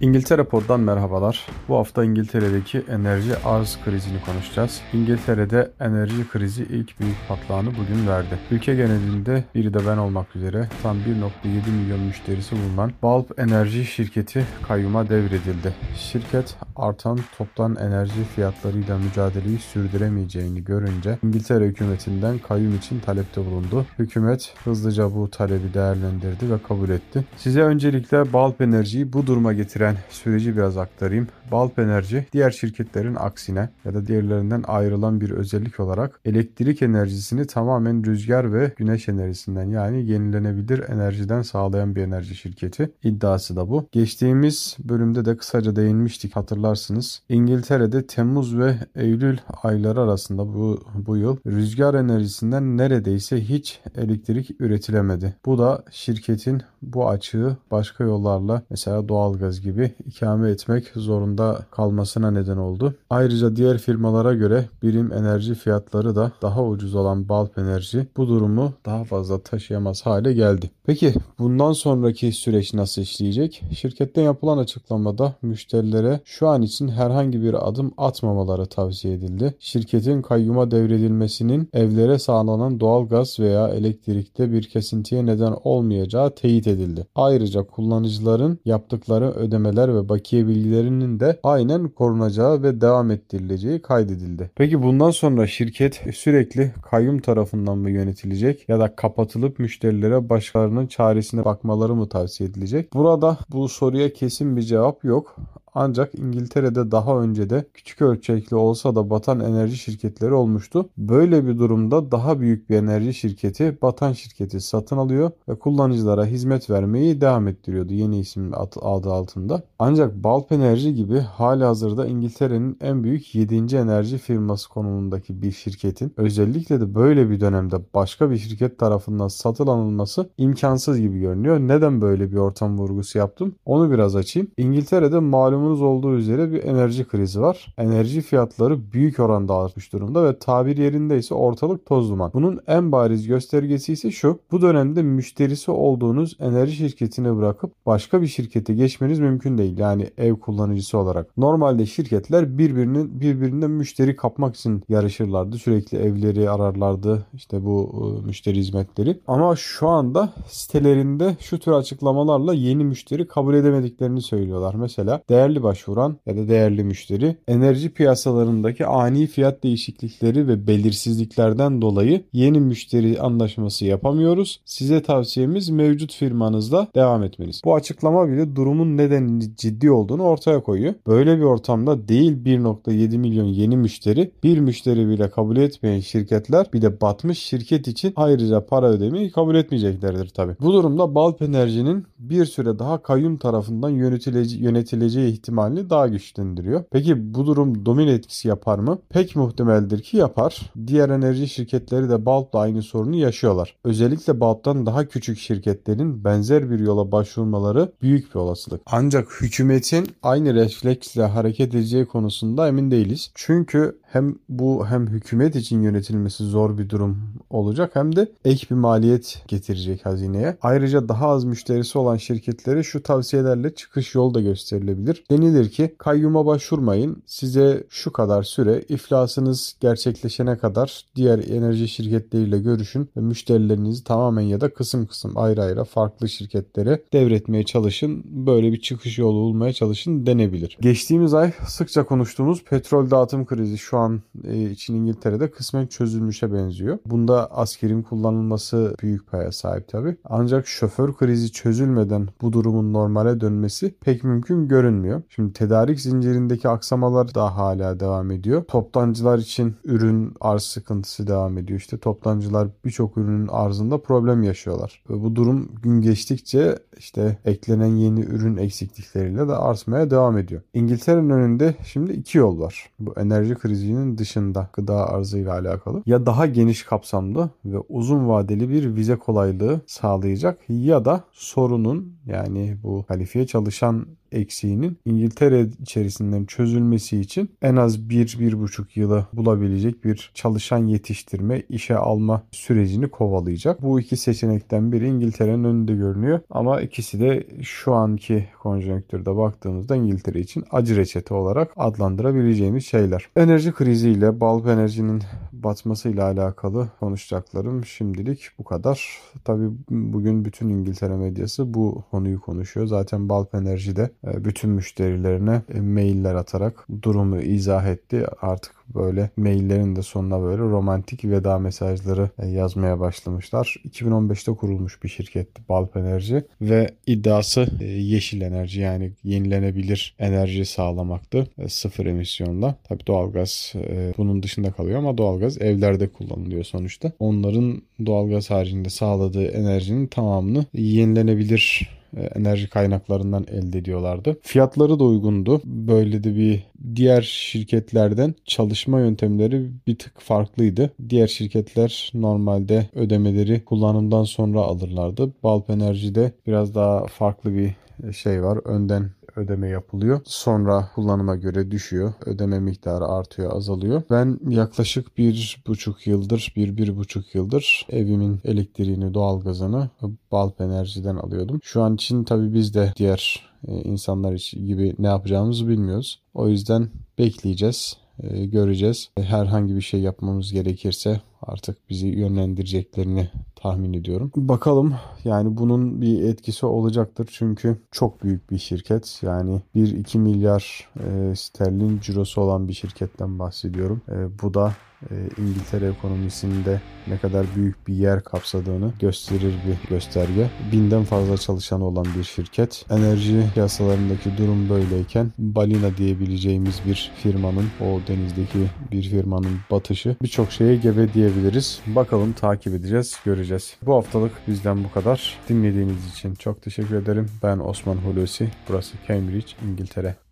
İngiltere Pod'dan merhabalar. Bu hafta İngiltere'deki enerji arz krizini konuşacağız. İngiltere'de enerji krizi ilk büyük patlağını bugün verdi. Ülke genelinde biri de ben olmak üzere tam 1.7 milyon müşterisi bulunan Bulb Enerji şirketi kayyuma devredildi. Şirket artan toptan enerji fiyatlarıyla mücadeleyi sürdüremeyeceğini görünce İngiltere hükümetinden kayyum için talepte bulundu. Hükümet hızlıca bu talebi değerlendirdi ve kabul etti. Size öncelikle Bulb Enerji'yi bu duruma getiren getiren süreci biraz aktarayım. Balp Enerji diğer şirketlerin aksine ya da diğerlerinden ayrılan bir özellik olarak elektrik enerjisini tamamen rüzgar ve güneş enerjisinden yani yenilenebilir enerjiden sağlayan bir enerji şirketi. İddiası da bu. Geçtiğimiz bölümde de kısaca değinmiştik hatırlarsınız. İngiltere'de Temmuz ve Eylül ayları arasında bu, bu yıl rüzgar enerjisinden neredeyse hiç elektrik üretilemedi. Bu da şirketin bu açığı başka yollarla mesela doğalgaz gibi ikame etmek zorunda kalmasına neden oldu. Ayrıca diğer firmalara göre birim enerji fiyatları da daha ucuz olan Balp Enerji bu durumu daha fazla taşıyamaz hale geldi. Peki bundan sonraki süreç nasıl işleyecek? Şirketten yapılan açıklamada müşterilere şu an için herhangi bir adım atmamaları tavsiye edildi. Şirketin kayyuma devredilmesinin evlere sağlanan doğal gaz veya elektrikte bir kesintiye neden olmayacağı teyit edildi. Ayrıca kullanıcıların yaptıkları ödemeler ve bakiye bilgilerinin de aynen korunacağı ve devam ettirileceği kaydedildi. Peki bundan sonra şirket sürekli kayyum tarafından mı yönetilecek ya da kapatılıp müşterilere başkalarının çaresine bakmaları mı tavsiye edilecek? Burada bu soruya kesin bir cevap yok. Ancak İngiltere'de daha önce de küçük ölçekli olsa da batan enerji şirketleri olmuştu. Böyle bir durumda daha büyük bir enerji şirketi batan şirketi satın alıyor ve kullanıcılara hizmet vermeyi devam ettiriyordu yeni isim adı altında. Ancak Balp Enerji gibi hali hazırda İngiltere'nin en büyük 7. enerji firması konumundaki bir şirketin özellikle de böyle bir dönemde başka bir şirket tarafından satın alınması imkansız gibi görünüyor. Neden böyle bir ortam vurgusu yaptım? Onu biraz açayım. İngiltere'de malum malumunuz olduğu üzere bir enerji krizi var. Enerji fiyatları büyük oranda artmış durumda ve tabir yerinde ise ortalık toz duman. Bunun en bariz göstergesi ise şu. Bu dönemde müşterisi olduğunuz enerji şirketini bırakıp başka bir şirkete geçmeniz mümkün değil. Yani ev kullanıcısı olarak. Normalde şirketler birbirinin birbirinden müşteri kapmak için yarışırlardı. Sürekli evleri ararlardı. İşte bu e, müşteri hizmetleri. Ama şu anda sitelerinde şu tür açıklamalarla yeni müşteri kabul edemediklerini söylüyorlar. Mesela değerli değerli başvuran ya da değerli müşteri enerji piyasalarındaki ani fiyat değişiklikleri ve belirsizliklerden dolayı yeni müşteri anlaşması yapamıyoruz. Size tavsiyemiz mevcut firmanızla devam etmeniz. Bu açıklama bile durumun nedenini ciddi olduğunu ortaya koyuyor. Böyle bir ortamda değil 1.7 milyon yeni müşteri, bir müşteri bile kabul etmeyen şirketler bir de batmış şirket için ayrıca para ödemeyi kabul etmeyeceklerdir tabi. Bu durumda Balp Enerji'nin bir süre daha kayyum tarafından yönetilece yönetileceği ihtimalini daha güçlendiriyor. Peki bu durum domino etkisi yapar mı? Pek muhtemeldir ki yapar. Diğer enerji şirketleri de Bulb'la aynı sorunu yaşıyorlar. Özellikle Bulb'dan daha küçük şirketlerin benzer bir yola başvurmaları büyük bir olasılık. Ancak hükümetin aynı refleksle hareket edeceği konusunda emin değiliz. Çünkü hem bu hem hükümet için yönetilmesi zor bir durum olacak hem de ek bir maliyet getirecek hazineye. Ayrıca daha az müşterisi olan şirketlere şu tavsiyelerle çıkış yolu da gösterilebilir. Denilir ki kayyuma başvurmayın. Size şu kadar süre iflasınız gerçekleşene kadar diğer enerji şirketleriyle görüşün ve müşterilerinizi tamamen ya da kısım kısım ayrı ayrı farklı şirketlere devretmeye çalışın. Böyle bir çıkış yolu bulmaya çalışın denebilir. Geçtiğimiz ay sıkça konuştuğumuz petrol dağıtım krizi şu an e, için İngiltere'de kısmen çözülmüşe benziyor. Bunda askerin kullanılması büyük paya sahip tabi. Ancak şoför krizi çözülmeden bu durumun normale dönmesi pek mümkün görünmüyor. Şimdi tedarik zincirindeki aksamalar da hala devam ediyor. Toptancılar için ürün arz sıkıntısı devam ediyor. İşte toptancılar birçok ürünün arzında problem yaşıyorlar. Ve bu durum gün geçtikçe işte eklenen yeni ürün eksiklikleriyle de artmaya devam ediyor. İngiltere'nin önünde şimdi iki yol var. Bu enerji krizinin dışında gıda arzıyla alakalı. Ya daha geniş kapsamlı ve uzun vadeli bir vize kolaylığı sağlayacak ya da sorunun yani bu kalifiye çalışan eksiğinin İngiltere içerisinden çözülmesi için en az 1-1,5 yılı bulabilecek bir çalışan yetiştirme, işe alma sürecini kovalayacak. Bu iki seçenekten biri İngiltere'nin önünde görünüyor ama ikisi de şu anki konjonktürde baktığımızda İngiltere için acı reçete olarak adlandırabileceğimiz şeyler. Enerji kriziyle, Balp Enerji'nin batmasıyla alakalı konuşacaklarım şimdilik bu kadar. Tabii bugün bütün İngiltere medyası bu konuyu konuşuyor. Zaten Balp Enerji de e, bütün müşterilerine e, mailler atarak durumu izah etti. Artık böyle maillerin de sonuna böyle romantik veda mesajları e, yazmaya başlamışlar. 2015'te kurulmuş bir şirketti Balp Enerji ve iddiası yeşil enerji yani yenilenebilir enerji sağlamaktı. Sıfır emisyonla. Tabii doğalgaz bunun dışında kalıyor ama doğalgaz evlerde kullanılıyor sonuçta. Onların doğalgaz haricinde sağladığı enerjinin tamamını yenilenebilir e, enerji kaynaklarından elde ediyorlardı. Fiyatları da uygundu. Böyle de bir diğer şirketlerden çalışma yöntemleri bir tık farklıydı. Diğer şirketler normalde ödemeleri kullanımdan sonra alırlardı. Balp Enerji'de biraz daha farklı bir şey var. Önden ödeme yapılıyor. Sonra kullanıma göre düşüyor. Ödeme miktarı artıyor, azalıyor. Ben yaklaşık bir buçuk yıldır, bir, bir buçuk yıldır evimin elektriğini, doğalgazını Balp Enerji'den alıyordum. Şu an için tabii biz de diğer e, insanlar gibi ne yapacağımızı bilmiyoruz. O yüzden bekleyeceğiz e, göreceğiz. Herhangi bir şey yapmamız gerekirse artık bizi yönlendireceklerini tahmin ediyorum. Bakalım yani bunun bir etkisi olacaktır çünkü çok büyük bir şirket yani 1-2 milyar e, sterlin cirosu olan bir şirketten bahsediyorum. E, bu da İngiltere ekonomisinde ne kadar büyük bir yer kapsadığını gösterir bir gösterge. Binden fazla çalışan olan bir şirket. Enerji piyasalarındaki durum böyleyken Balina diyebileceğimiz bir firmanın o denizdeki bir firmanın batışı birçok şeye gebe diyebiliriz. Bakalım takip edeceğiz, göreceğiz. Bu haftalık bizden bu kadar. Dinlediğiniz için çok teşekkür ederim. Ben Osman Hulusi. Burası Cambridge, İngiltere.